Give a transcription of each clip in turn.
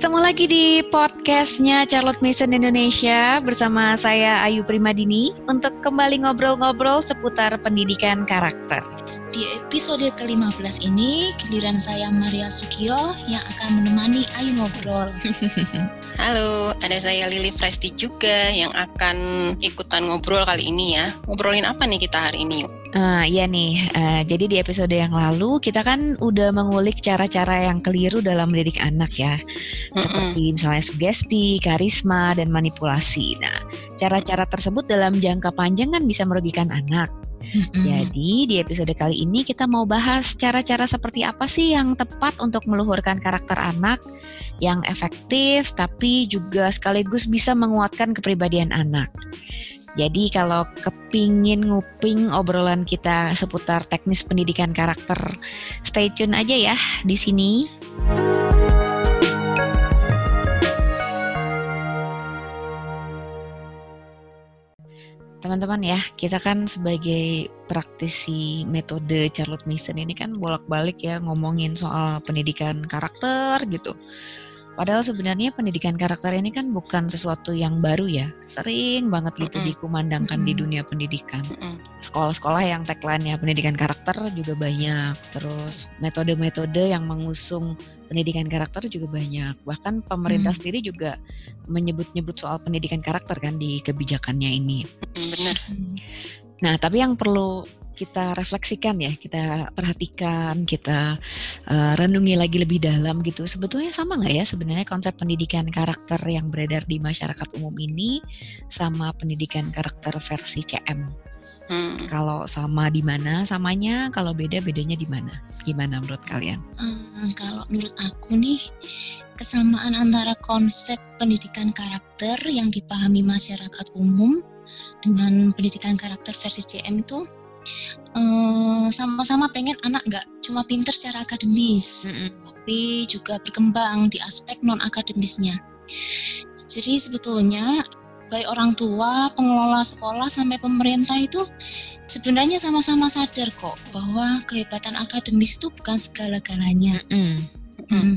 ketemu lagi di podcastnya Charlotte Mason Indonesia bersama saya Ayu Primadini untuk kembali ngobrol-ngobrol seputar pendidikan karakter. Di episode ke-15 ini, giliran saya Maria Sukio yang akan menemani Ayu ngobrol. Halo, ada saya Lili Presti juga yang akan ikutan ngobrol kali ini ya. Ngobrolin apa nih kita hari ini yuk? Uh, iya nih, uh, jadi di episode yang lalu kita kan udah mengulik cara-cara yang keliru dalam mendidik anak ya, mm-hmm. seperti misalnya sugesti, karisma, dan manipulasi. Nah, cara-cara tersebut dalam jangka panjang kan bisa merugikan anak. Jadi di episode kali ini kita mau bahas cara-cara seperti apa sih yang tepat untuk meluhurkan karakter anak yang efektif tapi juga sekaligus bisa menguatkan kepribadian anak. Jadi kalau kepingin nguping obrolan kita seputar teknis pendidikan karakter, stay tune aja ya di sini. Teman-teman ya, kita kan sebagai praktisi metode Charlotte Mason ini kan bolak-balik ya ngomongin soal pendidikan karakter gitu. Padahal sebenarnya pendidikan karakter ini kan bukan sesuatu yang baru ya. Sering banget gitu mm -mm. dikumandangkan mm -mm. di dunia pendidikan. Sekolah-sekolah yang tagline-nya pendidikan karakter juga banyak. Terus metode-metode yang mengusung pendidikan karakter juga banyak. Bahkan pemerintah mm. sendiri juga menyebut-nyebut soal pendidikan karakter kan di kebijakannya ini. Benar. Nah, tapi yang perlu kita refleksikan ya, kita perhatikan, kita uh, renungi lagi lebih dalam gitu. Sebetulnya sama nggak ya sebenarnya konsep pendidikan karakter yang beredar di masyarakat umum ini sama pendidikan karakter versi CM? Hmm. Kalau sama di mana samanya, kalau beda bedanya di mana? Gimana menurut kalian? Hmm, kalau menurut aku nih kesamaan antara konsep pendidikan karakter yang dipahami masyarakat umum dengan pendidikan karakter versi CM itu sama-sama uh, pengen anak nggak cuma pinter secara akademis, mm -hmm. tapi juga berkembang di aspek non akademisnya. Jadi sebetulnya baik orang tua, pengelola sekolah sampai pemerintah itu sebenarnya sama-sama sadar kok bahwa kehebatan akademis itu bukan segala-galanya. Mm -hmm. hmm.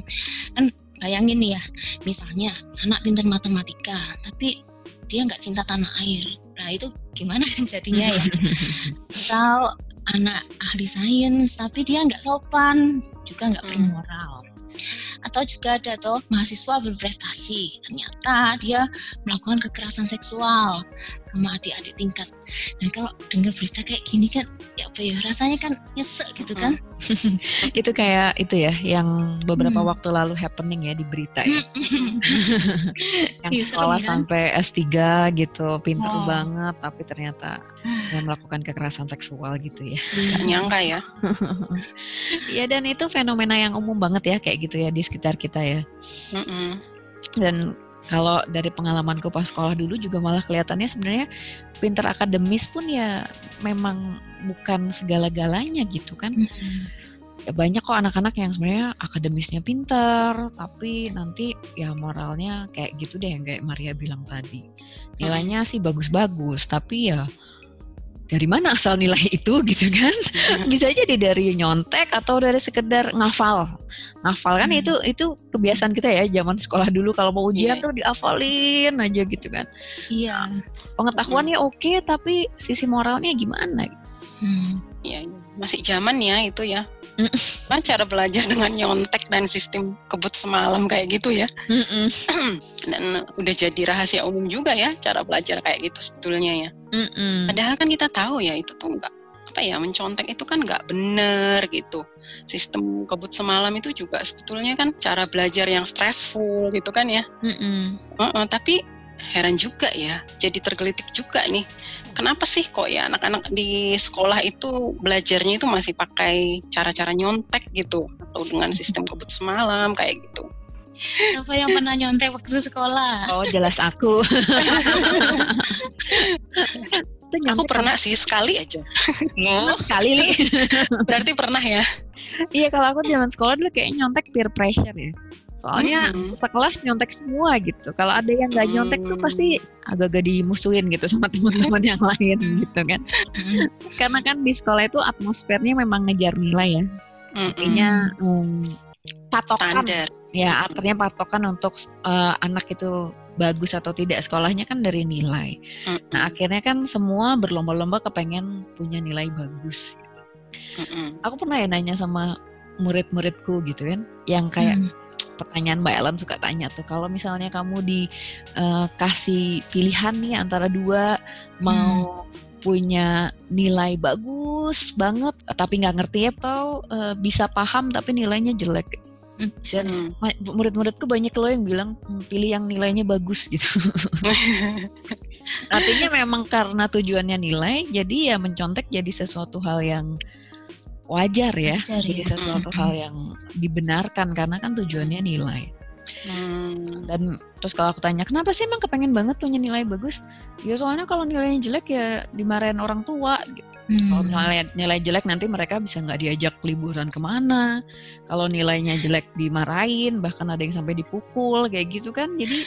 Kan bayangin nih ya, misalnya anak pinter matematika, tapi dia nggak cinta tanah air. Nah itu gimana kan jadinya ya? Atau anak ahli sains tapi dia nggak sopan, juga nggak hmm. bermoral. Atau juga ada tuh mahasiswa berprestasi, ternyata dia melakukan kekerasan seksual sama adik-adik tingkat. Nah kalau dengar berita kayak gini kan, ya apa ya rasanya kan nyesek gitu kan? Hmm itu kayak itu ya yang beberapa hmm. waktu lalu happening ya di berita ya. Hmm. yang ya, sekolah kan? sampai S3 gitu, pinter oh. banget tapi ternyata yang melakukan kekerasan seksual gitu ya. Nyangka ya. ya dan itu fenomena yang umum banget ya kayak gitu ya di sekitar kita ya. Mm -mm. Dan kalau dari pengalamanku pas sekolah dulu juga malah kelihatannya sebenarnya pinter akademis pun ya memang bukan segala-galanya gitu kan. Ya banyak kok anak-anak yang sebenarnya akademisnya pinter, tapi nanti ya moralnya kayak gitu deh yang kayak Maria bilang tadi. Nilainya sih bagus-bagus, tapi ya dari mana asal nilai itu gitu kan bisa jadi dari nyontek atau dari sekedar ngafal ngafal kan hmm. itu itu kebiasaan kita ya zaman sekolah dulu kalau mau ujian yeah. tuh diafalin aja gitu kan iya yeah. pengetahuannya hmm. oke okay, tapi sisi moralnya gimana hmm. ya masih zaman ya itu ya Nah, cara belajar dengan nyontek dan sistem kebut semalam kayak gitu ya. dan udah jadi rahasia umum juga ya cara belajar kayak gitu sebetulnya ya. Mm-mm. Padahal kan kita tahu ya itu tuh enggak apa ya mencontek itu kan nggak bener gitu. Sistem kebut semalam itu juga sebetulnya kan cara belajar yang stressful gitu kan ya. Mm-mm. Uh-uh, tapi heran juga ya, jadi tergelitik juga nih kenapa sih kok ya anak-anak di sekolah itu belajarnya itu masih pakai cara-cara nyontek gitu atau dengan sistem kebut semalam kayak gitu. Siapa yang pernah nyontek waktu sekolah? Oh, jelas aku. aku pernah sih sekali aja. Oh, sekali nih. Berarti pernah ya? Iya, kalau aku zaman sekolah dulu kayak nyontek peer pressure ya. Soalnya hmm. sekelas nyontek semua gitu. Kalau ada yang nggak nyontek hmm. tuh pasti agak-agak dimusuhin gitu sama teman-teman yang lain gitu kan. Karena kan di sekolah itu atmosfernya memang ngejar nilai ya. Hmm. Artinya um, patokan. Standar. Ya, artinya patokan untuk uh, anak itu bagus atau tidak sekolahnya kan dari nilai. Nah, akhirnya kan semua berlomba-lomba kepengen punya nilai bagus. Gitu. Aku pernah ya nanya sama murid-muridku gitu kan, yang kayak mm. pertanyaan Mbak Ellen suka tanya tuh, kalau misalnya kamu dikasih uh, pilihan nih antara dua mau mm punya nilai bagus banget tapi nggak ngerti atau uh, bisa paham tapi nilainya jelek dan hmm. murid-muridku banyak loh yang bilang hmm, pilih yang nilainya bagus gitu. Artinya memang karena tujuannya nilai, jadi ya mencontek jadi sesuatu hal yang wajar ya, wajar, jadi ya. sesuatu hmm. hal yang dibenarkan karena kan tujuannya nilai. Hmm. Dan terus kalau aku tanya kenapa sih emang kepengen banget punya nilai bagus? Ya soalnya kalau nilainya jelek ya dimarahin orang tua. Gitu. Hmm. Kalau misalnya nilai jelek nanti mereka bisa nggak diajak liburan ke mana. Kalau nilainya jelek dimarahin, bahkan ada yang sampai dipukul kayak gitu kan. Jadi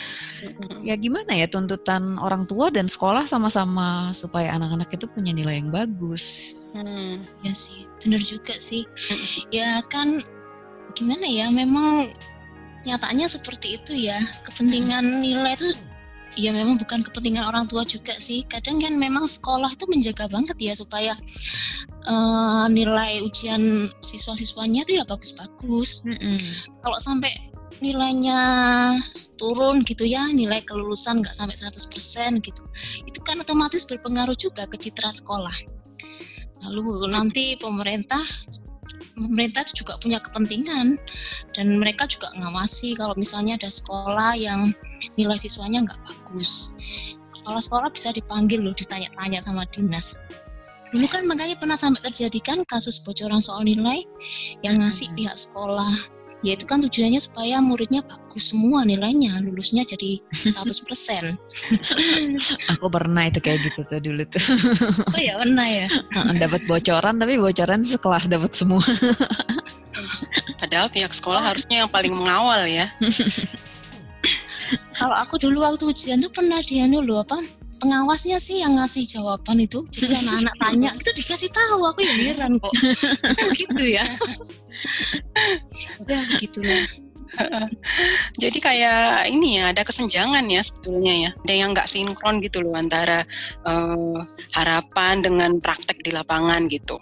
ya gimana ya tuntutan orang tua dan sekolah sama-sama supaya anak-anak itu punya nilai yang bagus. Hmm. Ya sih, benar juga sih. Ya kan gimana ya, memang nyatanya seperti itu ya. Kepentingan nilai itu ya memang bukan kepentingan orang tua juga sih kadang kan memang sekolah itu menjaga banget ya supaya uh, nilai ujian siswa-siswanya itu ya bagus-bagus mm -hmm. kalau sampai nilainya turun gitu ya nilai kelulusan nggak sampai 100% gitu itu kan otomatis berpengaruh juga ke citra sekolah lalu nanti pemerintah pemerintah juga punya kepentingan dan mereka juga ngawasi kalau misalnya ada sekolah yang nilai siswanya nggak bagus. Kalau sekolah bisa dipanggil loh, ditanya-tanya sama dinas. Dulu kan makanya pernah sampai terjadi kan kasus bocoran soal nilai yang ngasih pihak sekolah ya itu kan tujuannya supaya muridnya bagus semua nilainya lulusnya jadi 100% aku pernah itu kayak gitu tuh dulu tuh. Oh ya pernah ya? Dapat bocoran tapi bocoran sekelas dapat semua. Padahal pihak sekolah harusnya yang paling mengawal ya. Kalau aku dulu waktu ujian tuh pernah dia dulu apa pengawasnya sih yang ngasih jawaban itu. Jadi anak-anak tanya itu dikasih tahu? Aku ya heran kok gitu ya ya gitulah. Jadi kayak ini ya ada kesenjangan ya sebetulnya ya. Ada yang nggak sinkron gitu loh antara uh, harapan dengan praktek di lapangan gitu.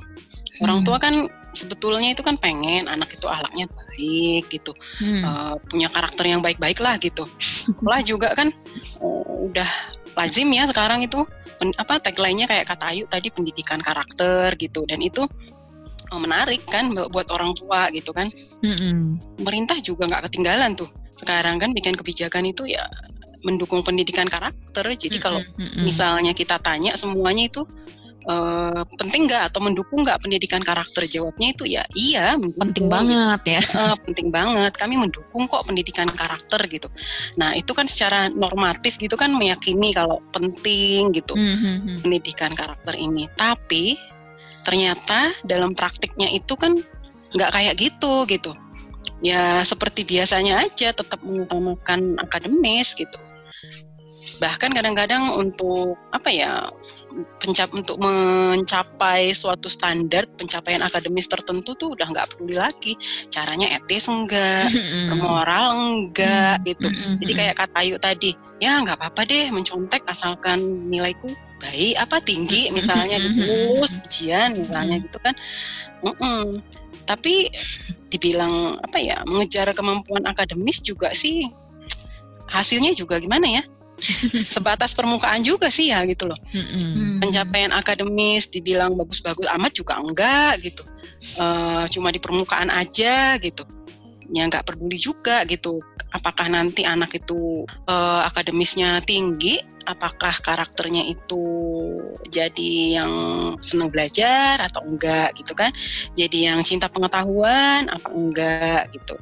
Orang tua hmm. kan sebetulnya itu kan pengen anak itu ahlaknya baik gitu hmm. uh, punya karakter yang baik-baik lah gitu. Sekolah juga kan uh, udah lazim ya sekarang itu pen, apa tagline-nya kayak kata Ayu tadi pendidikan karakter gitu. Dan itu menarik kan buat orang tua gitu kan. Mm-hmm. Pemerintah juga nggak ketinggalan tuh sekarang kan bikin kebijakan itu ya mendukung pendidikan karakter. Jadi mm-hmm. kalau misalnya kita tanya semuanya itu uh, penting nggak atau mendukung nggak pendidikan karakter jawabnya itu ya iya penting banget ya uh, penting banget kami mendukung kok pendidikan karakter gitu nah itu kan secara normatif gitu kan meyakini kalau penting gitu mm -hmm. pendidikan karakter ini tapi ternyata dalam praktiknya itu kan nggak kayak gitu gitu. Ya seperti biasanya aja tetap mengutamakan akademis gitu. Bahkan kadang-kadang untuk apa ya pencap untuk mencapai suatu standar pencapaian akademis tertentu tuh udah nggak perlu lagi. Caranya etis enggak moral enggak gitu. Jadi kayak kata Ayu tadi ya nggak apa-apa deh mencontek asalkan nilaiku baik apa tinggi misalnya gitu ujian misalnya gitu kan mm -mm. tapi dibilang apa ya mengejar kemampuan akademis juga sih hasilnya juga gimana ya sebatas permukaan juga sih ya gitu loh. Mm-hmm. Pencapaian akademis dibilang bagus-bagus amat juga enggak gitu. Uh, cuma di permukaan aja gitu. Ya nggak peduli juga gitu. Apakah nanti anak itu uh, akademisnya tinggi, apakah karakternya itu jadi yang senang belajar atau enggak gitu kan? Jadi yang cinta pengetahuan apa enggak gitu.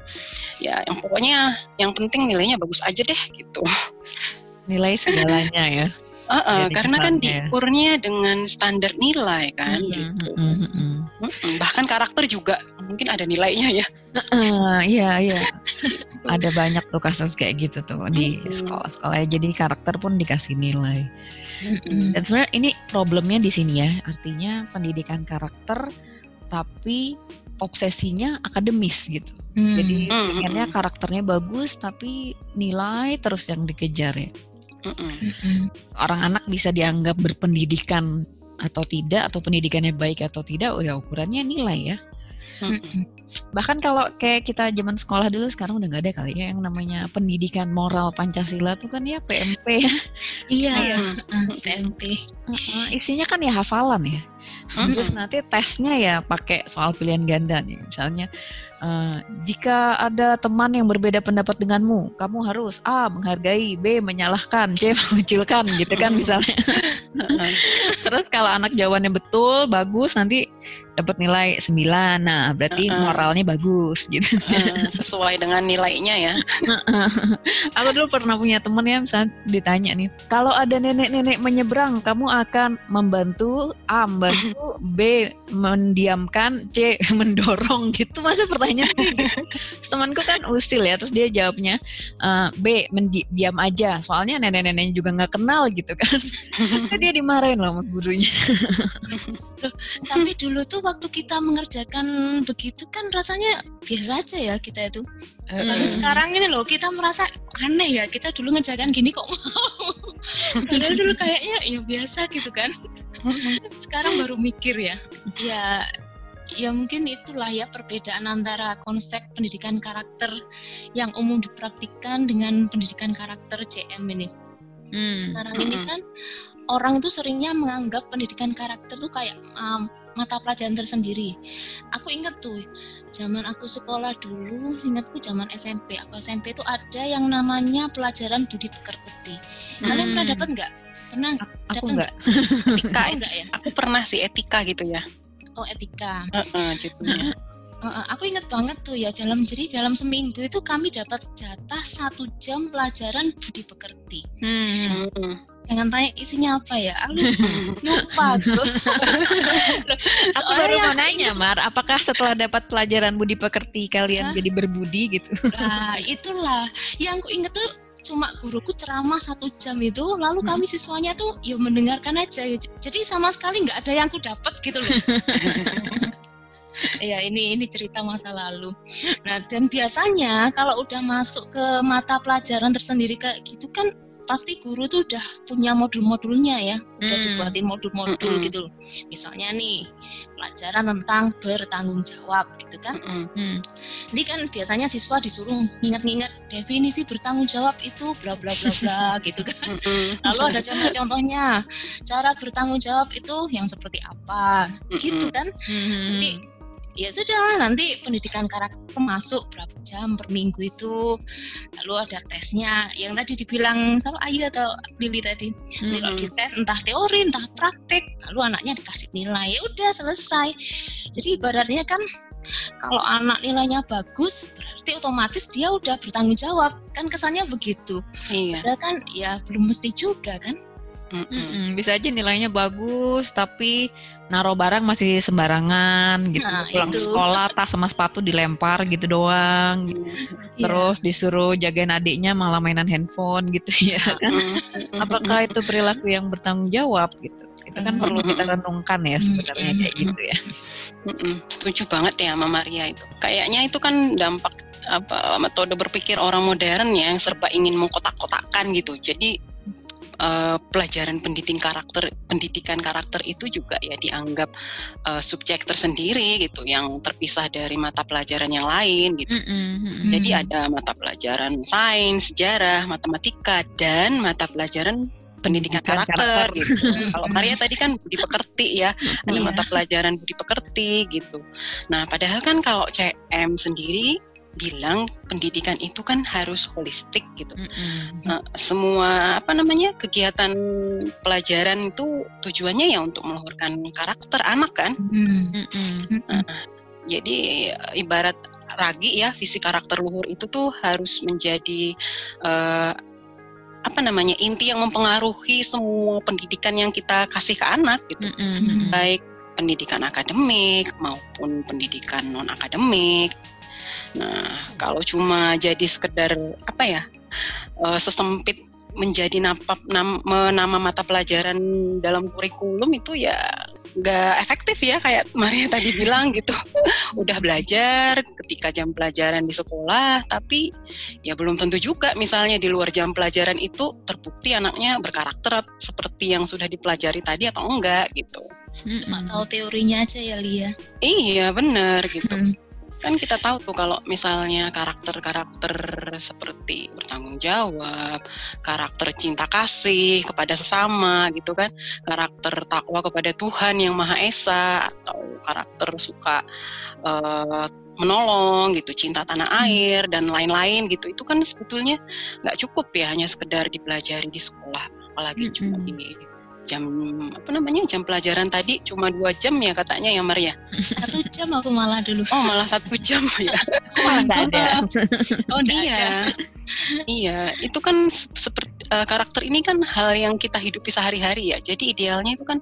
Ya yang pokoknya yang penting nilainya bagus aja deh gitu nilai segalanya ya. Uh, uh, karena kan diukurnya dengan standar nilai kan, mm -hmm, gitu. Mm -hmm. Bahkan karakter juga mungkin ada nilainya ya. Iya iya. ada banyak tuh kasus kayak gitu tuh di sekolah-sekolah. Jadi karakter pun dikasih nilai. -hmm. Dan sebenarnya ini problemnya di sini ya. Artinya pendidikan karakter tapi obsesinya akademis gitu. Hmm. Jadi hmm, pengennya hmm. karakternya bagus tapi nilai terus yang dikejar ya. Hmm. Orang anak bisa dianggap berpendidikan atau tidak atau pendidikannya baik atau tidak, oh ya ukurannya nilai ya. Hmm. Bahkan kalau kayak kita zaman sekolah dulu sekarang udah nggak ada kali ya yang namanya pendidikan moral Pancasila tuh kan ya PMP ya. Iya, ya. PMP. Isinya kan ya hafalan ya. Terus nanti tesnya ya pakai soal pilihan ganda nih. Misalnya Uh, jika ada teman yang berbeda pendapat denganmu, kamu harus A. menghargai, B. menyalahkan, C. mengucilkan, gitu kan misalnya. Terus kalau anak jawabannya betul, bagus, nanti dapat nilai 9. Nah, berarti uh -uh. moralnya bagus gitu. Uh, sesuai dengan nilainya ya. Aku dulu pernah punya temen ya, misalnya ditanya nih, kalau ada nenek-nenek menyeberang, kamu akan membantu A, membantu B, mendiamkan, C, mendorong gitu. Masa pertanyaan gitu. Temanku kan usil ya, terus dia jawabnya uh, B, mendiam aja. Soalnya nenek-neneknya juga nggak kenal gitu kan. dia dimarahin loh sama gurunya. Loh, tapi dulu tuh waktu kita mengerjakan begitu kan rasanya biasa aja ya kita itu. Hmm. Tapi sekarang ini loh kita merasa aneh ya kita dulu ngerjakan gini kok mau. Padahal dulu kayaknya ya biasa gitu kan. sekarang baru mikir ya. Ya ya mungkin itulah ya perbedaan antara konsep pendidikan karakter yang umum dipraktikkan dengan pendidikan karakter CM ini. Hmm. Sekarang ini kan orang itu seringnya menganggap pendidikan karakter tuh kayak um, mata pelajaran tersendiri. Aku inget tuh, zaman aku sekolah dulu, ingatku zaman SMP. Aku SMP itu ada yang namanya pelajaran budi pekerti. Kalian hmm. pernah dapat nggak? Pernah? Aku nggak. Etika enggak ya? Aku pernah sih etika gitu ya. Oh etika. Uh -uh, gitu ya. Uh, aku inget banget tuh ya dalam jadi dalam seminggu itu kami dapat jatah satu jam pelajaran budi pekerti. Hmm. Jangan tanya isinya apa ya, aku lupa aku. aku baru mau nanya, Mar, apakah setelah dapat pelajaran budi pekerti kalian Hah? jadi berbudi gitu? Nah, itulah yang aku inget tuh cuma guruku ceramah satu jam itu lalu hmm. kami siswanya tuh ya mendengarkan aja jadi sama sekali nggak ada yang aku dapat gitu loh ya ini ini cerita masa lalu. Nah dan biasanya kalau udah masuk ke mata pelajaran tersendiri kayak gitu kan pasti guru tuh udah punya modul-modulnya ya, udah hmm. dibuatin modul-modul hmm. gitu. Misalnya nih pelajaran tentang bertanggung jawab gitu kan. Hmm. Ini kan biasanya siswa disuruh nginget-nginget definisi bertanggung jawab itu bla bla bla bla gitu kan. Lalu ada contoh-contohnya cara bertanggung jawab itu yang seperti apa gitu kan. Jadi ya sudah nanti pendidikan karakter masuk berapa jam per minggu itu. Lalu ada tesnya yang tadi dibilang sama Ayu atau Lili tadi. Hmm. kalau dites entah teori entah praktek lalu anaknya dikasih nilai. Ya udah selesai. Jadi ibaratnya kan kalau anak nilainya bagus berarti otomatis dia udah bertanggung jawab. Kan kesannya begitu. Iya. padahal kan ya belum mesti juga kan Mm -mm. Bisa aja nilainya bagus, tapi naruh barang masih sembarangan gitu. Nah, Pulang itu. sekolah tas sama sepatu dilempar gitu doang. Gitu. Terus yeah. disuruh jagain adiknya malah mainan handphone gitu ya kan. Apakah itu perilaku yang bertanggung jawab gitu? Itu kan perlu kita renungkan ya sebenarnya kayak gitu ya. Setuju banget ya sama Maria itu. Kayaknya itu kan dampak apa metode berpikir orang modern ya yang serba ingin mengkotak-kotakan gitu. Jadi uh, pelajaran pendidikan karakter pendidikan karakter itu juga ya dianggap uh, subjek tersendiri gitu yang terpisah dari mata pelajaran yang lain gitu. Mm -hmm. Jadi ada mata pelajaran sains, sejarah, matematika dan mata pelajaran pendidikan karakter, karakter gitu. Kalau Maria tadi kan budi pekerti ya, ada yeah. mata pelajaran budi pekerti gitu. Nah, padahal kan kalau CM sendiri bilang pendidikan itu kan harus holistik gitu. Mm -hmm. nah, semua apa namanya kegiatan pelajaran itu tujuannya ya untuk meluhurkan karakter anak kan. Mm -hmm. nah, jadi ibarat ragi ya visi karakter luhur itu tuh harus menjadi uh, apa namanya inti yang mempengaruhi semua pendidikan yang kita kasih ke anak gitu. Mm -hmm. Baik pendidikan akademik maupun pendidikan non akademik Nah, kalau cuma jadi sekedar apa ya uh, sesempit menjadi nama, nama, nama mata pelajaran dalam kurikulum itu ya nggak efektif ya kayak Maria tadi bilang gitu. Udah belajar ketika jam pelajaran di sekolah, tapi ya belum tentu juga misalnya di luar jam pelajaran itu terbukti anaknya berkarakter seperti yang sudah dipelajari tadi atau enggak gitu. Cuma tahu teorinya aja ya Lia. Iya benar gitu. Hmm kan kita tahu tuh kalau misalnya karakter-karakter seperti bertanggung jawab, karakter cinta kasih kepada sesama gitu kan, karakter takwa kepada Tuhan yang Maha Esa atau karakter suka uh, menolong gitu, cinta tanah hmm. air dan lain-lain gitu, itu kan sebetulnya nggak cukup ya hanya sekedar dipelajari di sekolah, apalagi -hmm. cuma di jam apa namanya jam pelajaran tadi cuma dua jam ya katanya ya Maria satu jam aku malah dulu. Oh malah satu jam ya? Malah nggak ada. Oh iya. ada. iya itu kan seperti uh, karakter ini kan hal yang kita hidupi sehari-hari ya. Jadi idealnya itu kan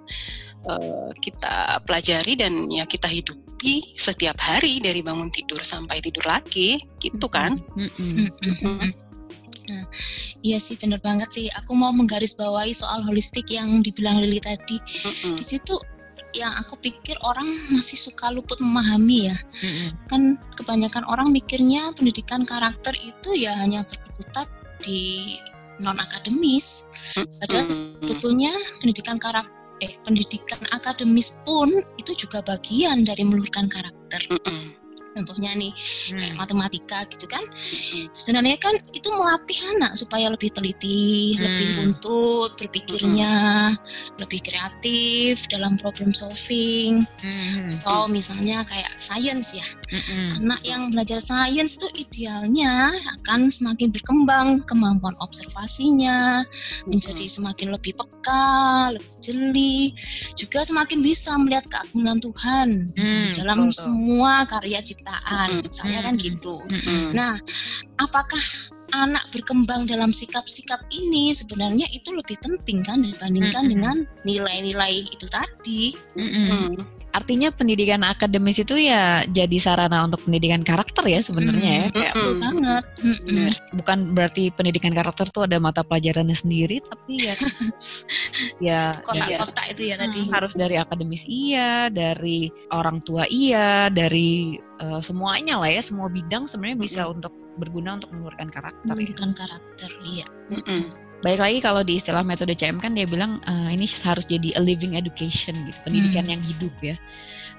uh, kita pelajari dan ya kita hidupi setiap hari dari bangun tidur sampai tidur lagi gitu kan? Mm -hmm. Mm -hmm. Nah, iya sih bener banget sih. Aku mau menggarisbawahi soal holistik yang dibilang Lili tadi. Mm-hmm. Di situ yang aku pikir orang masih suka luput memahami ya. Mm-hmm. Kan kebanyakan orang mikirnya pendidikan karakter itu ya hanya berkutat di non akademis. Padahal mm-hmm. sebetulnya pendidikan karakter eh pendidikan akademis pun itu juga bagian dari meluhurkan karakter. Mm-hmm contohnya nih hmm. kayak matematika gitu kan hmm. sebenarnya kan itu melatih anak supaya lebih teliti hmm. lebih runtut berpikirnya hmm. lebih kreatif dalam problem solving hmm. atau misalnya kayak sains ya hmm. anak yang belajar sains itu idealnya akan semakin berkembang kemampuan observasinya hmm. menjadi semakin lebih peka lebih jeli juga semakin bisa melihat keagungan Tuhan hmm, dalam betul. semua karya ciptaan mm -hmm. misalnya kan gitu mm -hmm. nah apakah anak berkembang dalam sikap-sikap ini sebenarnya itu lebih penting kan dibandingkan mm -hmm. dengan nilai-nilai itu tadi mm -hmm. Artinya pendidikan akademis itu ya jadi sarana untuk pendidikan karakter ya sebenarnya ya. Kayak, betul banget. Bukan berarti pendidikan karakter tuh ada mata pelajarannya sendiri, tapi ya ya kotak-kotak ya, itu ya tadi. Harus dari akademis iya, dari orang tua iya, dari uh, semuanya lah ya, semua bidang sebenarnya bisa untuk berguna untuk menurunkan karakter. Menurunkan karakter, iya. Mm -mm. Baik lagi kalau di istilah metode CM kan dia bilang uh, ini harus jadi a living education gitu, pendidikan hmm. yang hidup ya.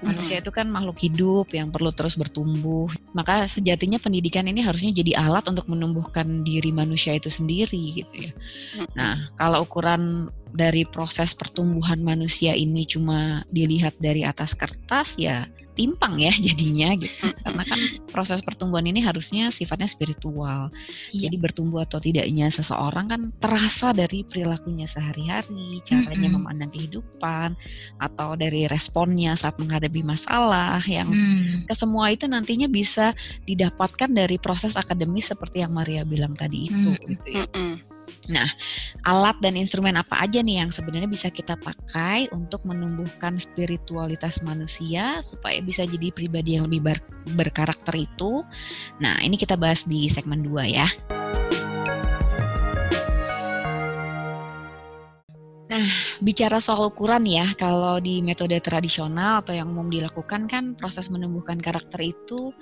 Manusia hmm. itu kan makhluk hidup yang perlu terus bertumbuh. Maka sejatinya pendidikan ini harusnya jadi alat untuk menumbuhkan diri manusia itu sendiri gitu ya. Hmm. Nah, kalau ukuran dari proses pertumbuhan manusia ini cuma dilihat dari atas kertas ya timpang ya jadinya gitu karena kan proses pertumbuhan ini harusnya sifatnya spiritual iya. jadi bertumbuh atau tidaknya seseorang kan terasa dari perilakunya sehari-hari caranya mm -hmm. memandang kehidupan atau dari responnya saat menghadapi masalah yang mm. ke semua itu nantinya bisa didapatkan dari proses akademis seperti yang Maria bilang tadi itu mm. gitu ya. Mm -hmm. Nah, alat dan instrumen apa aja nih yang sebenarnya bisa kita pakai untuk menumbuhkan spiritualitas manusia supaya bisa jadi pribadi yang lebih ber berkarakter itu. Nah, ini kita bahas di segmen 2 ya. Nah, bicara soal ukuran ya, kalau di metode tradisional atau yang umum dilakukan kan proses menumbuhkan karakter itu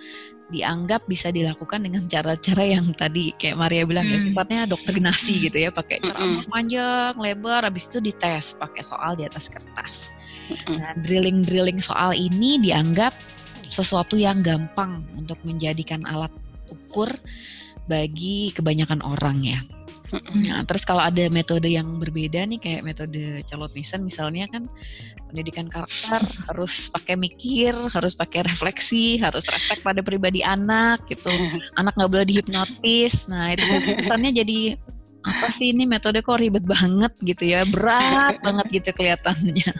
dianggap bisa dilakukan dengan cara-cara yang tadi kayak Maria bilang ya, hmm. ya sifatnya doktrinasi gitu ya, pakai cara hmm. panjang, lebar, habis itu dites pakai soal di atas kertas. Hmm. Nah, drilling-drilling soal ini dianggap sesuatu yang gampang untuk menjadikan alat ukur bagi kebanyakan orang ya. Nah, terus kalau ada metode yang berbeda nih kayak metode calon Mason misalnya kan pendidikan karakter harus pakai mikir, harus pakai refleksi, harus respect pada pribadi anak gitu. Anak nggak boleh dihipnotis. Nah, itu kesannya jadi apa sih ini metode kok ribet banget gitu ya, berat banget gitu kelihatannya.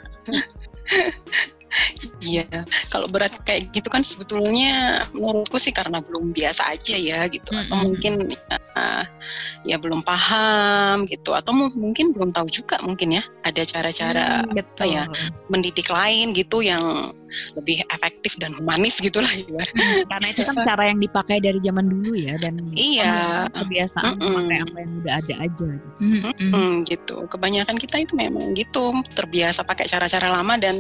Iya, kalau berat kayak gitu kan sebetulnya menurutku sih karena belum biasa aja ya gitu, mm -hmm. atau mungkin ya, ya belum paham gitu. Atau mungkin belum tahu juga mungkin ya ada cara-cara hmm, apa ya mendidik lain gitu yang lebih efektif dan humanis gitulah hmm, karena itu kan cara yang dipakai dari zaman dulu ya dan iya. kebiasaan mm -mm. memakai apa yang udah ada aja gitu. Mm -mm, gitu. Kebanyakan kita itu memang gitu terbiasa pakai cara-cara lama dan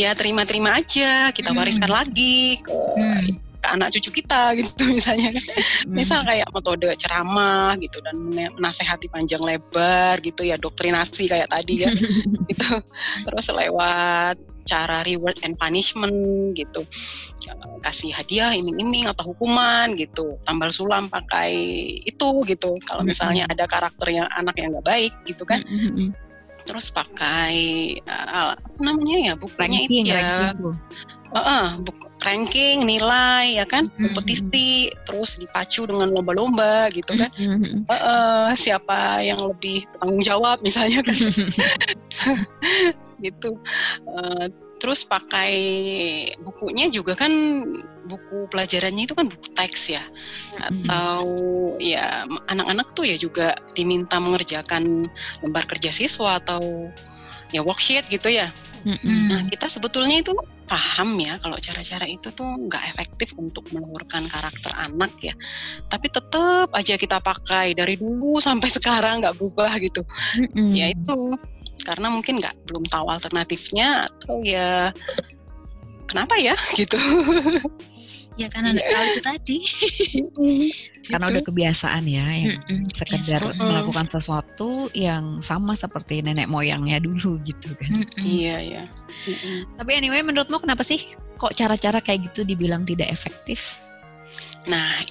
ya terima-terima aja kita wariskan mm. lagi ke mm ke anak cucu kita gitu misalnya kan. Hmm. Misal kayak metode ceramah gitu dan menasehati panjang lebar gitu ya doktrinasi kayak tadi ya. gitu. Terus lewat cara reward and punishment gitu kasih hadiah iming-iming atau hukuman gitu tambal sulam pakai itu gitu kalau misalnya ada karakter yang anak yang nggak baik gitu kan terus pakai uh, apa namanya ya bukunya itu ya. uh, uh, buku, ranking nilai ya kan kompetisi mm-hmm. terus dipacu dengan lomba-lomba gitu kan. Mm-hmm. uh, uh, siapa yang lebih bertanggung jawab misalnya kan. Gitu. Uh, terus pakai bukunya juga kan buku pelajarannya itu kan buku teks ya atau ya anak-anak tuh ya juga diminta mengerjakan lembar kerja siswa atau ya worksheet gitu ya Mm-hmm. Nah, kita sebetulnya itu paham ya kalau cara-cara itu tuh nggak efektif untuk meluhurkan karakter anak ya. Tapi tetap aja kita pakai dari dulu sampai sekarang nggak berubah gitu. Mm-hmm. Ya itu karena mungkin nggak belum tahu alternatifnya atau ya kenapa ya gitu. ya karena nggak tahu itu tadi. Karena udah kebiasaan ya yang sekedar melakukan sesuatu yang sama seperti nenek moyangnya dulu gitu kan. Iya iya. Tapi anyway menurutmu kenapa sih kok cara-cara kayak gitu dibilang tidak efektif? Nah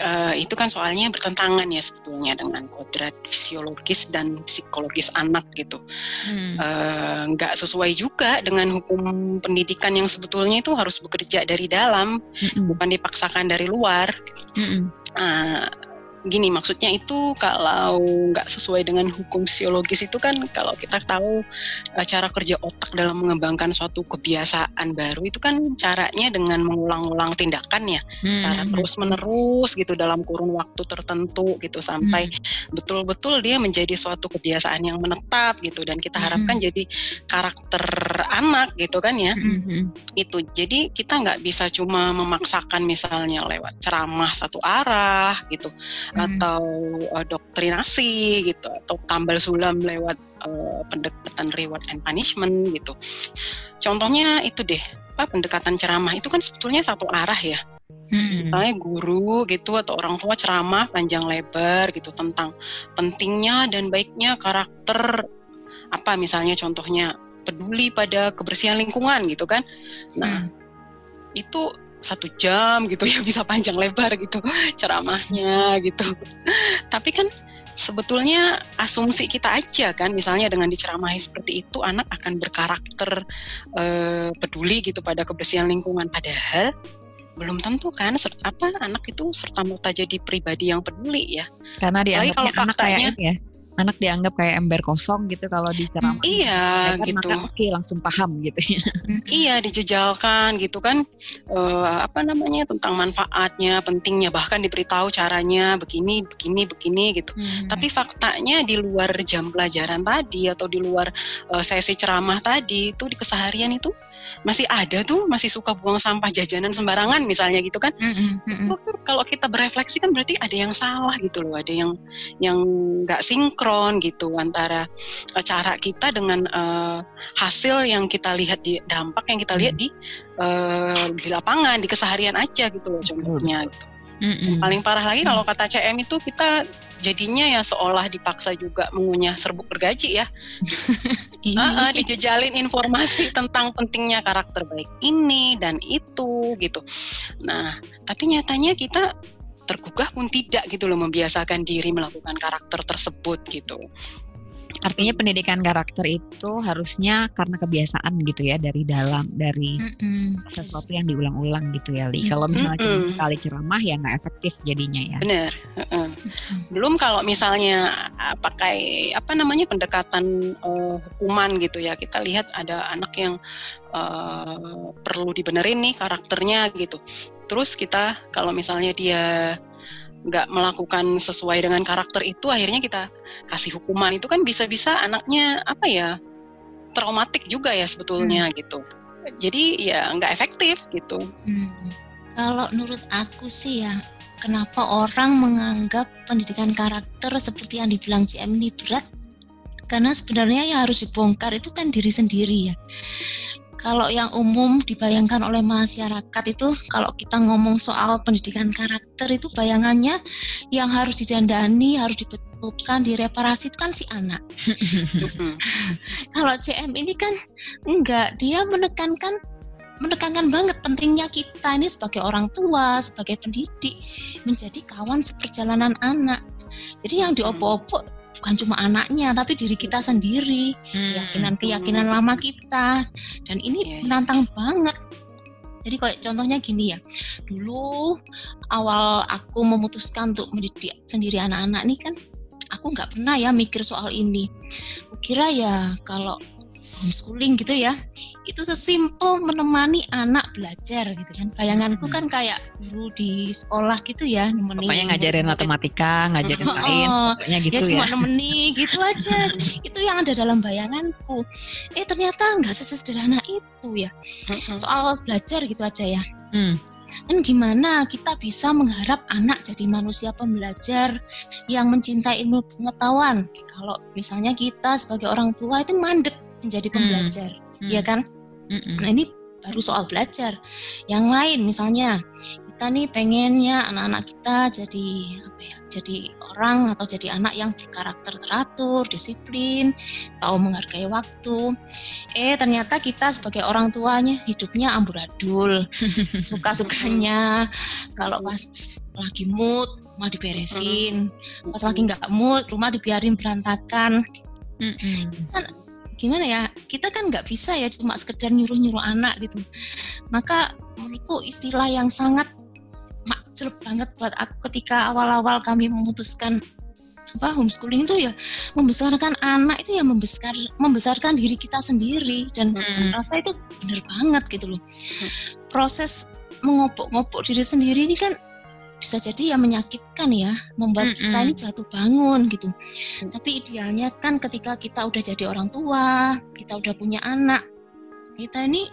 uh, itu kan soalnya bertentangan ya sebetulnya dengan kodrat fisiologis dan psikologis anak gitu. Hmm. Uh, nggak sesuai juga dengan hukum pendidikan yang sebetulnya itu harus bekerja dari dalam, hmm. bukan dipaksakan dari luar. Hmm. Uh, gini maksudnya itu kalau nggak sesuai dengan hukum psikologis itu kan kalau kita tahu uh, cara kerja otak dalam mengembangkan suatu kebiasaan baru itu kan caranya dengan mengulang-ulang tindakan ya hmm. cara terus menerus gitu dalam kurun waktu tertentu gitu sampai hmm. betul-betul hmm. dia menjadi suatu kebiasaan yang menetap gitu dan kita harapkan hmm. jadi karakter anak gitu kan ya hmm. itu jadi kita nggak bisa cuma memaksakan misalnya lewat ceramah satu arah gitu hmm. atau uh, doktrinasi gitu atau tambal sulam lewat uh, pendekatan reward and punishment gitu. Contohnya itu deh, apa pendekatan ceramah itu kan sebetulnya satu arah ya. Hmm. Misalnya guru gitu atau orang tua ceramah panjang lebar gitu tentang pentingnya dan baiknya karakter apa misalnya contohnya peduli pada kebersihan lingkungan gitu kan. Nah, hmm. itu satu jam gitu ya bisa panjang lebar gitu ceramahnya gitu. Tapi kan sebetulnya asumsi kita aja kan misalnya dengan diceramahi seperti itu anak akan berkarakter eh, peduli gitu pada kebersihan lingkungan. Padahal belum tentu kan apa anak itu serta merta jadi pribadi yang peduli ya. Karena dianggapnya kalau faktanya, anak kayak ya anak dianggap kayak ember kosong gitu kalau diceramah. Iya kan, gitu. Oke okay, langsung paham gitu ya. iya dijejalkan gitu kan uh, apa namanya tentang manfaatnya, pentingnya bahkan diberitahu caranya begini, begini, begini gitu. Hmm. Tapi faktanya di luar jam pelajaran tadi atau di luar uh, sesi ceramah tadi itu di keseharian itu masih ada tuh masih suka buang sampah jajanan sembarangan misalnya gitu kan. Mm -hmm. Kalau kita berefleksi kan berarti ada yang salah gitu loh, ada yang yang nggak sinkron sinkron gitu antara uh, cara kita dengan uh, hasil yang kita lihat di dampak yang kita lihat di uh, di lapangan di keseharian aja gitu loh contohnya gitu. Mm -hmm. Paling parah lagi kalau kata CM itu kita jadinya ya seolah dipaksa juga mengunyah serbuk bergaji ya. uh, uh, dijejalin informasi tentang pentingnya karakter baik ini dan itu gitu. Nah, tapi nyatanya kita tergugah pun tidak gitu loh membiasakan diri melakukan karakter tersebut gitu. Artinya pendidikan karakter itu harusnya karena kebiasaan gitu ya dari dalam dari mm-hmm. sesuatu yang diulang-ulang gitu ya Li. Kalau misalnya mm-hmm. kali ceramah ya nggak efektif jadinya ya. Benar. Uh-uh. Belum kalau misalnya pakai apa namanya pendekatan uh, hukuman gitu ya. Kita lihat ada anak yang uh, perlu dibenerin nih karakternya gitu. Terus kita kalau misalnya dia nggak melakukan sesuai dengan karakter itu akhirnya kita kasih hukuman. Itu kan bisa-bisa anaknya apa ya traumatik juga ya sebetulnya hmm. gitu. Jadi ya nggak efektif gitu. Hmm. kalau menurut aku sih ya kenapa orang menganggap pendidikan karakter seperti yang dibilang CM ini berat? Karena sebenarnya yang harus dibongkar itu kan diri sendiri ya kalau yang umum dibayangkan oleh masyarakat itu kalau kita ngomong soal pendidikan karakter itu bayangannya yang harus didandani, harus dibetulkan, direparasi itu kan si anak. kalau CM ini kan enggak, dia menekankan menekankan banget pentingnya kita ini sebagai orang tua, sebagai pendidik menjadi kawan seperjalanan anak. Jadi yang diopo-opo bukan cuma anaknya tapi diri kita sendiri keyakinan-keyakinan hmm. lama kita dan ini yeah. Iya. menantang banget jadi kayak contohnya gini ya dulu awal aku memutuskan untuk mendidik sendiri anak-anak nih kan aku nggak pernah ya mikir soal ini kira ya kalau homeschooling gitu ya itu sesimpel menemani anak belajar gitu kan bayanganku hmm. kan kayak guru di sekolah gitu ya nemeni pokoknya ngajarin matematika ngajarin oh, sains pokoknya gitu ya, ya cuma nemeni gitu aja itu yang ada dalam bayanganku eh ternyata nggak sesederhana itu ya hmm. soal belajar gitu aja ya hmm. Dan gimana kita bisa mengharap anak jadi manusia pembelajar yang mencintai ilmu pengetahuan? Kalau misalnya kita sebagai orang tua itu mandek menjadi hmm. pembelajar, hmm. ya kan? Hmm. Nah ini baru soal belajar. Yang lain misalnya kita nih pengennya anak-anak kita jadi apa ya? Jadi orang atau jadi anak yang berkarakter teratur, disiplin, tahu menghargai waktu. Eh ternyata kita sebagai orang tuanya hidupnya amburadul, suka-sukanya. Kalau pas lagi mood rumah diberesin, pas lagi nggak mood rumah dibiarin berantakan. Mm -hmm. Kan gimana ya kita kan nggak bisa ya cuma sekedar nyuruh-nyuruh anak gitu maka menurutku istilah yang sangat makjub banget buat aku ketika awal-awal kami memutuskan apa homeschooling itu ya membesarkan anak itu ya membesar membesarkan diri kita sendiri dan hmm. rasa itu benar banget gitu loh hmm. proses mengopok-ngopok diri sendiri ini kan bisa jadi ya menyakitkan ya, membuat mm -hmm. kita ini jatuh bangun gitu. Tapi idealnya kan ketika kita udah jadi orang tua, kita udah punya anak, kita ini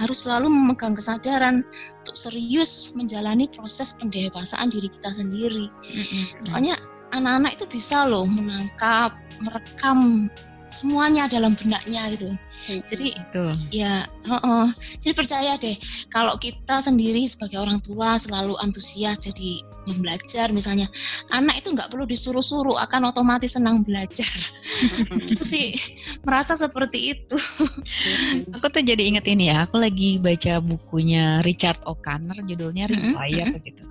harus selalu memegang kesadaran untuk serius menjalani proses pendewasaan diri kita sendiri. Mm -hmm. Soalnya anak-anak itu bisa loh menangkap, merekam semuanya dalam benaknya gitu. Hmm, jadi Betul. ya, uh -uh. jadi percaya deh kalau kita sendiri sebagai orang tua selalu antusias jadi belajar misalnya anak itu nggak perlu disuruh-suruh akan otomatis senang belajar. aku sih merasa seperti itu. aku tuh jadi inget ini ya, aku lagi baca bukunya Richard O'Connor judulnya Rewire mm -hmm. gitu.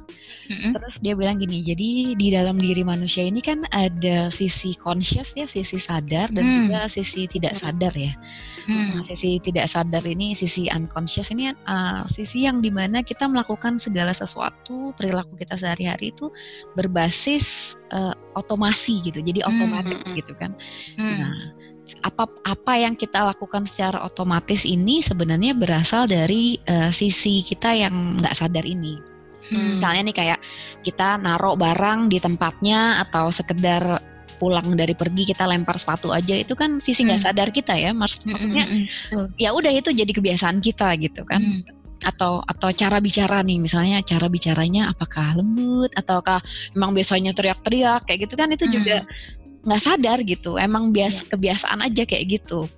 Mm-hmm. Terus dia bilang gini, jadi di dalam diri manusia ini kan ada sisi conscious ya, sisi sadar dan mm. juga sisi tidak sadar ya. Mm. Nah, sisi tidak sadar ini, sisi unconscious ini uh, sisi yang di mana kita melakukan segala sesuatu perilaku kita sehari-hari itu berbasis uh, otomasi gitu, jadi otomatis mm. gitu kan. Mm. Nah apa apa yang kita lakukan secara otomatis ini sebenarnya berasal dari uh, sisi kita yang nggak sadar ini. Hmm. Misalnya nih kayak kita naruh barang di tempatnya atau sekedar pulang dari pergi kita lempar sepatu aja itu kan sisi nggak hmm. sadar kita ya Mas, hmm, maksudnya hmm, hmm, ya udah itu jadi kebiasaan kita gitu kan hmm. atau atau cara bicara nih misalnya cara bicaranya apakah lembut ataukah emang biasanya teriak-teriak kayak gitu kan itu hmm. juga nggak sadar gitu emang bias yeah. kebiasaan aja kayak gitu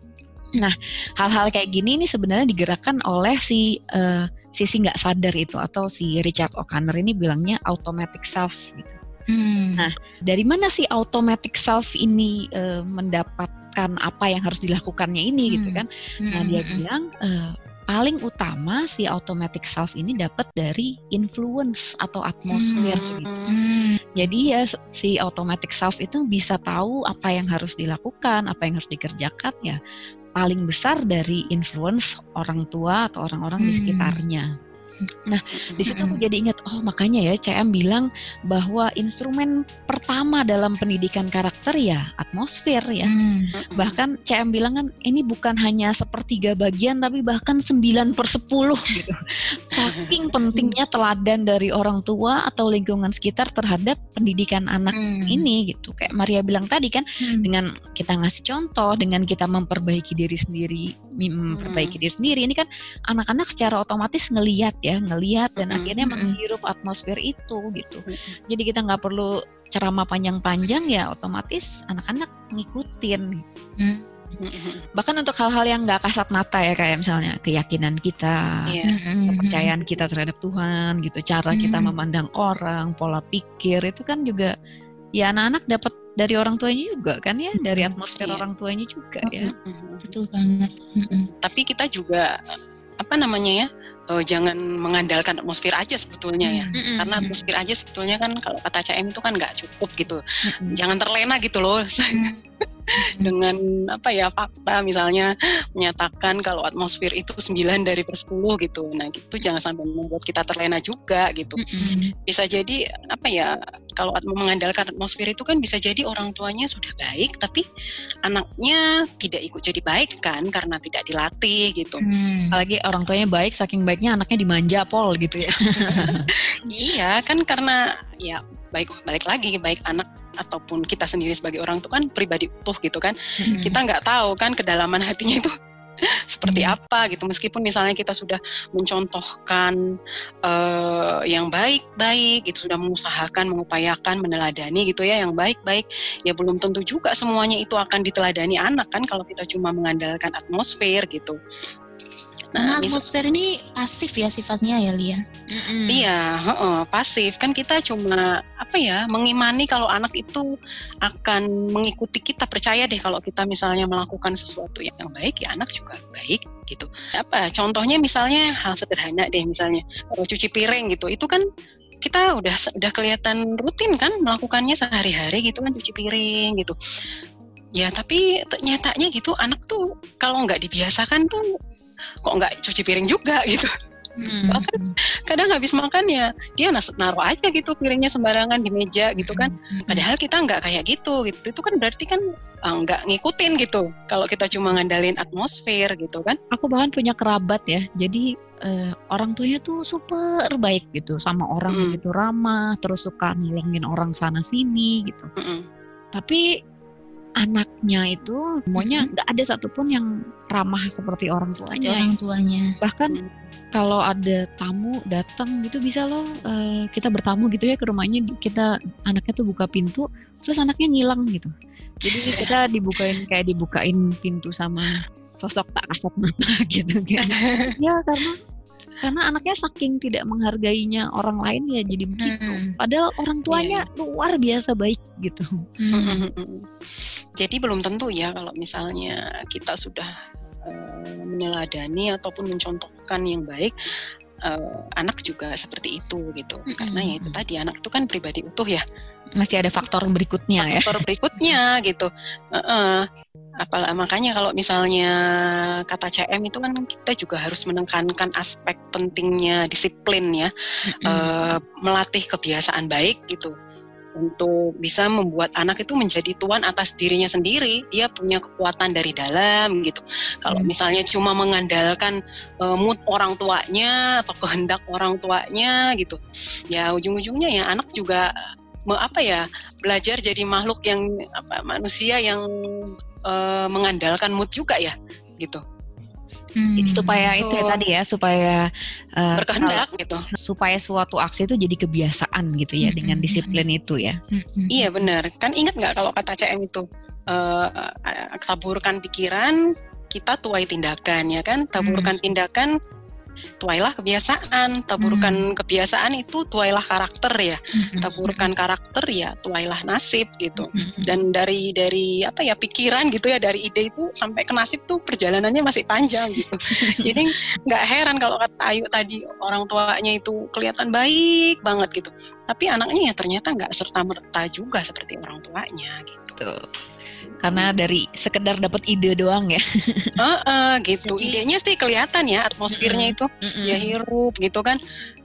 nah hal-hal kayak gini ini sebenarnya digerakkan oleh si uh, sisi nggak sadar itu atau si Richard O'Connor ini bilangnya automatic self gitu. Hmm. Nah, dari mana sih automatic self ini uh, mendapatkan apa yang harus dilakukannya ini gitu hmm. gitu kan? Nah, dia hmm. bilang uh, paling utama si automatic self ini dapat dari influence atau atmosfer hmm. gitu. Hmm. Jadi ya si automatic self itu bisa tahu apa yang harus dilakukan, apa yang harus dikerjakan ya paling besar dari influence orang tua atau orang-orang hmm. di sekitarnya. Nah, di situ aku jadi ingat, oh makanya ya CM bilang bahwa instrumen pertama dalam pendidikan karakter ya atmosfer ya. Hmm. Bahkan CM bilang kan ini bukan hanya sepertiga bagian tapi bahkan 9 per 10 gitu. Saking pentingnya teladan dari orang tua atau lingkungan sekitar terhadap pendidikan anak hmm. ini gitu. Kayak Maria bilang tadi kan hmm. dengan kita ngasih contoh, dengan kita memperbaiki diri sendiri, memperbaiki hmm. diri sendiri ini kan anak-anak secara otomatis ngeliat ya ngeliat dan mm -hmm. akhirnya menghirup atmosfer itu gitu jadi kita nggak perlu ceramah panjang-panjang ya otomatis anak-anak ngikutin mm bahkan untuk hal-hal yang nggak kasat mata ya kayak misalnya keyakinan kita, yeah. kepercayaan kita terhadap Tuhan gitu, cara kita memandang orang, pola pikir itu kan juga ya anak-anak dapat dari orang tuanya juga kan ya, dari atmosfer yeah. orang tuanya juga ya. Betul banget. Tapi kita juga apa namanya ya? Uh, jangan mengandalkan atmosfer aja sebetulnya ya. Mm-hmm. karena atmosfer aja sebetulnya kan kalau kata CM itu kan nggak cukup gitu. Mm-hmm. jangan terlena gitu loh dengan apa ya fakta misalnya menyatakan kalau atmosfer itu 9 dari per 10 gitu. Nah, gitu jangan sampai membuat kita terlena juga gitu. Mm-hmm. Bisa jadi apa ya kalau mengandalkan atmosfer itu kan bisa jadi orang tuanya sudah baik tapi anaknya tidak ikut jadi baik kan karena tidak dilatih gitu. Hmm. Apalagi orang tuanya baik saking baiknya anaknya dimanja pol gitu ya. iya kan karena ya baik balik lagi baik anak ataupun kita sendiri sebagai orang itu kan pribadi utuh gitu kan. Hmm. Kita nggak tahu kan kedalaman hatinya itu seperti hmm. apa gitu meskipun misalnya kita sudah mencontohkan uh, yang baik-baik gitu sudah mengusahakan mengupayakan meneladani gitu ya yang baik-baik ya belum tentu juga semuanya itu akan diteladani anak kan kalau kita cuma mengandalkan atmosfer gitu Nah, atmosfer ini pasif ya sifatnya ya Lia. Mm-hmm. Iya, uh, uh, pasif kan kita cuma apa ya mengimani kalau anak itu akan mengikuti kita percaya deh kalau kita misalnya melakukan sesuatu yang baik ya anak juga baik gitu. Apa contohnya misalnya hal sederhana deh misalnya cuci piring gitu itu kan kita udah udah kelihatan rutin kan melakukannya sehari-hari gitu kan cuci piring gitu. Ya tapi nyatanya gitu anak tuh kalau nggak dibiasakan tuh kok nggak cuci piring juga gitu Hmm. Bahkan kadang habis makan ya dia naruh aja gitu piringnya sembarangan di meja gitu kan. Hmm. Padahal kita nggak kayak gitu gitu. Itu kan berarti kan uh, nggak ngikutin gitu. Kalau kita cuma ngandalin atmosfer gitu kan. Aku bahkan punya kerabat ya. Jadi uh, orang tuanya tuh super baik gitu sama orang hmm. gitu ramah, terus suka nolongin orang sana sini gitu. Hmm. Tapi anaknya itu semuanya nggak ada satupun yang ramah seperti orang tuanya. Seperti orang tuanya. Bahkan kalau ada tamu datang gitu bisa loh uh, kita bertamu gitu ya ke rumahnya kita anaknya tuh buka pintu terus anaknya ngilang gitu. Jadi kita dibukain kayak dibukain pintu sama sosok tak kasat mata gitu kan. ya karena karena anaknya saking tidak menghargainya orang lain ya jadi begitu. Hmm. Padahal orang tuanya yeah. luar biasa baik gitu. Hmm. Jadi belum tentu ya kalau misalnya kita sudah uh, meneladani ataupun mencontohkan yang baik, uh, anak juga seperti itu gitu. Hmm. Karena ya itu tadi anak itu kan pribadi utuh ya. Masih ada faktor berikutnya faktor ya. Faktor berikutnya gitu. Uh -uh Apalagi makanya kalau misalnya kata CM itu kan kita juga harus menekankan aspek pentingnya disiplin ya, mm-hmm. uh, melatih kebiasaan baik gitu untuk bisa membuat anak itu menjadi tuan atas dirinya sendiri. Dia punya kekuatan dari dalam gitu. Kalau mm. misalnya cuma mengandalkan uh, mood orang tuanya atau kehendak orang tuanya gitu, ya ujung-ujungnya ya anak juga apa ya belajar jadi makhluk yang apa manusia yang uh, mengandalkan mood juga ya gitu Hmm. supaya so, itu ya tadi ya supaya uh, berkehendak gitu supaya suatu aksi itu jadi kebiasaan gitu ya hmm. dengan disiplin itu ya hmm. iya benar kan ingat nggak kalau kata CM itu uh, taburkan pikiran kita tuai tindakan ya kan taburkan hmm. tindakan tuailah kebiasaan taburkan hmm. kebiasaan itu tuailah karakter ya hmm. taburkan karakter ya tuailah nasib gitu hmm. dan dari dari apa ya pikiran gitu ya dari ide itu sampai ke nasib tuh perjalanannya masih panjang gitu jadi nggak heran kalau kata Ayu tadi orang tuanya itu kelihatan baik banget gitu tapi anaknya ya ternyata nggak serta merta juga seperti orang tuanya gitu karena dari sekedar dapat ide doang ya. uh, uh, gitu. Jadi, Idenya sih kelihatan ya atmosfernya mm, itu mm, ya hirup gitu kan.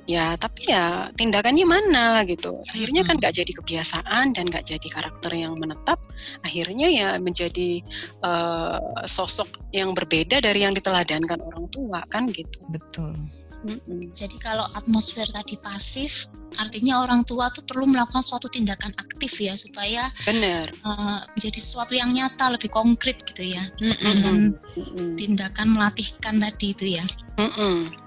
Ya tapi ya tindakannya mana gitu. Akhirnya kan nggak jadi kebiasaan dan nggak jadi karakter yang menetap. Akhirnya ya menjadi uh, sosok yang berbeda dari yang diteladankan orang tua kan gitu. Betul. Jadi kalau atmosfer tadi pasif, artinya orang tua tuh perlu melakukan suatu tindakan aktif ya supaya benar uh, menjadi sesuatu yang nyata, lebih konkret gitu ya, Mm-mm. dengan Mm-mm. tindakan melatihkan tadi itu ya. Mm-mm.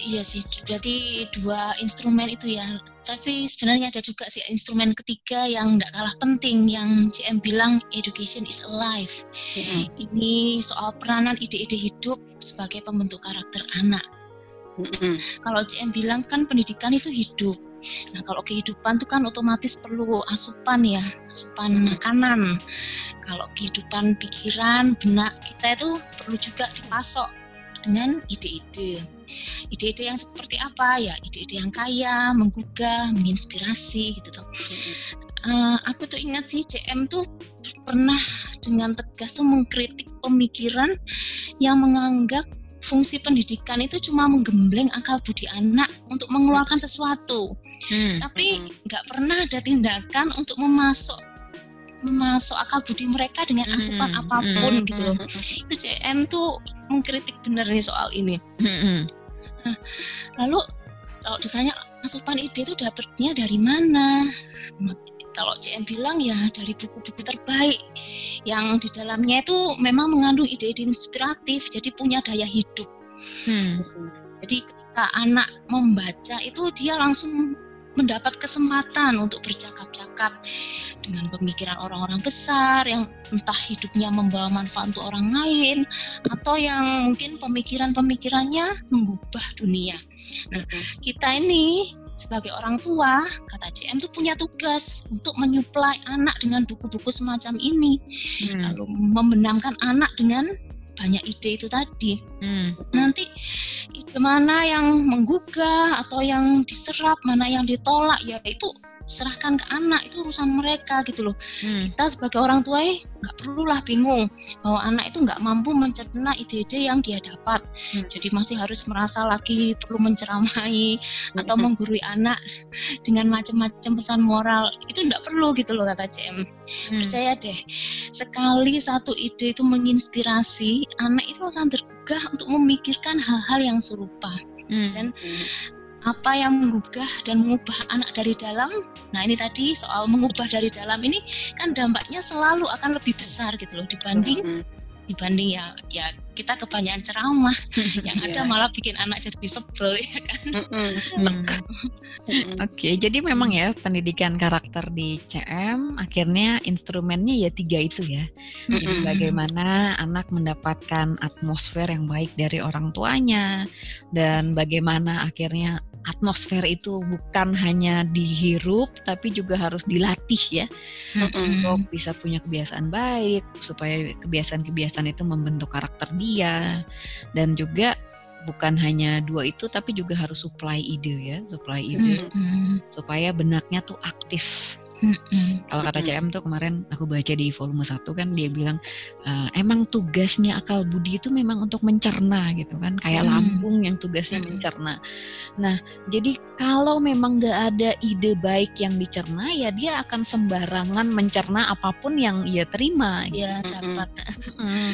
Iya sih, berarti dua instrumen itu ya. Tapi sebenarnya ada juga sih instrumen ketiga yang tidak kalah penting, yang CM bilang education is alive. Mm-hmm. Ini soal peranan ide-ide hidup sebagai pembentuk karakter anak. Mm-hmm. Kalau CM bilang kan pendidikan itu hidup. Nah kalau kehidupan itu kan otomatis perlu asupan ya, asupan makanan. Kalau kehidupan pikiran, benak kita itu perlu juga dipasok dengan ide-ide. Ide-ide yang seperti apa ya? Ide-ide yang kaya, menggugah, menginspirasi gitu tuh. Uh, aku tuh ingat sih CM tuh pernah dengan tegas tuh mengkritik pemikiran yang menganggap fungsi pendidikan itu cuma menggembleng akal budi anak untuk mengeluarkan sesuatu, hmm. tapi hmm. nggak pernah ada tindakan untuk memasuk memasuk akal budi mereka dengan hmm. asupan hmm. apa pun hmm. gitu loh. Itu CM tuh mengkritik benar nih soal ini. Hmm. Nah, lalu kalau ditanya asupan ide itu dapatnya dari mana? Kalau CM bilang ya dari buku-buku terbaik yang di dalamnya itu memang mengandung ide-ide inspiratif, jadi punya daya hidup. Hmm. Jadi ketika anak membaca itu dia langsung mendapat kesempatan untuk bercakap-cakap dengan pemikiran orang-orang besar yang entah hidupnya membawa manfaat untuk orang lain atau yang mungkin pemikiran-pemikirannya mengubah dunia. Nah, kita ini sebagai orang tua, kata CM itu punya tugas untuk menyuplai anak dengan buku-buku semacam ini, hmm. lalu membenamkan anak dengan banyak ide itu tadi. Hmm. Nanti ide mana yang menggugah atau yang diserap, mana yang ditolak, ya itu serahkan ke anak itu urusan mereka gitu loh hmm. kita sebagai orang tua eh, nggak perlulah bingung bahwa anak itu nggak mampu mencerna ide-ide yang dia dapat hmm. jadi masih harus merasa lagi perlu menceramai hmm. atau menggurui anak dengan macam-macam pesan moral itu nggak perlu gitu loh kata CM hmm. percaya deh sekali satu ide itu menginspirasi anak itu akan tergugah untuk memikirkan hal-hal yang serupa hmm. dan hmm apa yang menggugah dan mengubah anak dari dalam. Nah, ini tadi soal mengubah dari dalam ini kan dampaknya selalu akan lebih besar gitu loh dibanding mm -hmm. dibanding ya ya kita kebanyakan ceramah yang ada yeah. malah bikin anak jadi sebel ya kan. Mm -hmm. Oke, okay, jadi memang ya pendidikan karakter di CM akhirnya instrumennya ya tiga itu ya. Jadi mm -hmm. bagaimana anak mendapatkan atmosfer yang baik dari orang tuanya dan bagaimana akhirnya atmosfer itu bukan hanya dihirup tapi juga harus dilatih ya mm-hmm. untuk bisa punya kebiasaan baik supaya kebiasaan-kebiasaan itu membentuk karakter dia dan juga bukan hanya dua itu tapi juga harus supply ide ya supply ide mm-hmm. supaya benaknya tuh aktif Kalau kata CM tuh kemarin aku baca di volume 1 kan dia bilang uh, emang tugasnya akal budi itu memang untuk mencerna gitu kan kayak mm. lambung yang tugasnya mencerna. Nah jadi kalau memang gak ada ide baik yang dicerna ya dia akan sembarangan mencerna apa pun yang ia terima. Iya gitu. dapat. Mm.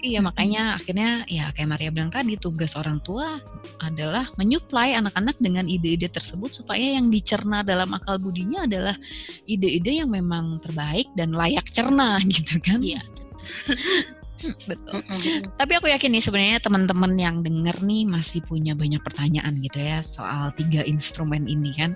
Iya makanya akhirnya ya kayak Maria bilang tadi tugas orang tua adalah menyuplai anak-anak dengan ide-ide tersebut supaya yang dicerna dalam akal budinya adalah ide-ide yang memang terbaik dan layak cerna gitu kan. Iya. Betul. Tapi aku yakin nih sebenarnya teman-teman yang denger nih masih punya banyak pertanyaan gitu ya soal tiga instrumen ini kan.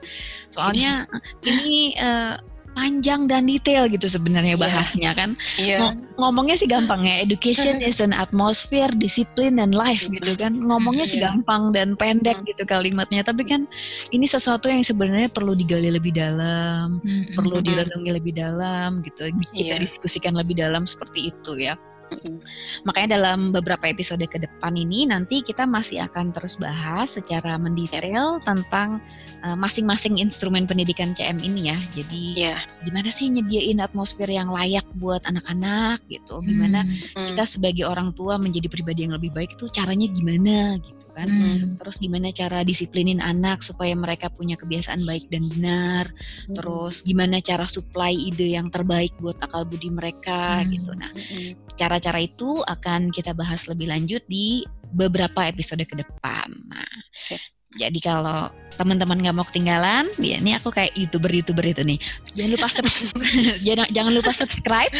Soalnya ini uh, panjang dan detail gitu sebenarnya iya. bahasnya yeah. kan. Yeah. ngomongnya sih gampang ya, education is an atmosphere, discipline dan life gitu kan. Ngomongnya sih iya. gampang dan pendek gitu kalimatnya, tapi kan ini sesuatu yang sebenarnya perlu digali lebih dalam, perlu direnungi lebih dalam gitu. Kita yeah. diskusikan lebih dalam seperti itu ya. Makanya dalam beberapa episode ke depan ini nanti kita masih akan terus bahas secara mendetail tentang uh, masing-masing instrumen pendidikan CM ini ya. Jadi yeah. gimana sih nyediain atmosfer yang layak buat anak-anak gitu. Gimana hmm. kita sebagai orang tua menjadi pribadi yang lebih baik itu caranya gimana gitu kan. Hmm. Terus gimana cara disiplinin anak supaya mereka punya kebiasaan baik dan benar. Hmm. Terus gimana cara supply ide yang terbaik buat akal budi mereka hmm. gitu. Nah, cara-cara itu akan kita bahas lebih lanjut di beberapa episode ke depan. Nah, Sip. Jadi kalau teman-teman nggak mau ketinggalan, ya ini aku kayak youtuber-youtuber itu nih. Jangan lupa jangan, jangan lupa subscribe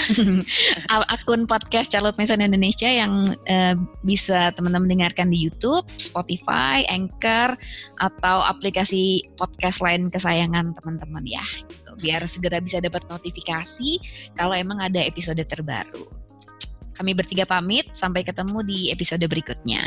akun podcast Charlotte Mason Indonesia yang uh, bisa teman-teman dengarkan di YouTube, Spotify, Anchor atau aplikasi podcast lain kesayangan teman-teman ya. Gitu. Biar segera bisa dapat notifikasi kalau emang ada episode terbaru. Kami bertiga pamit, sampai ketemu di episode berikutnya.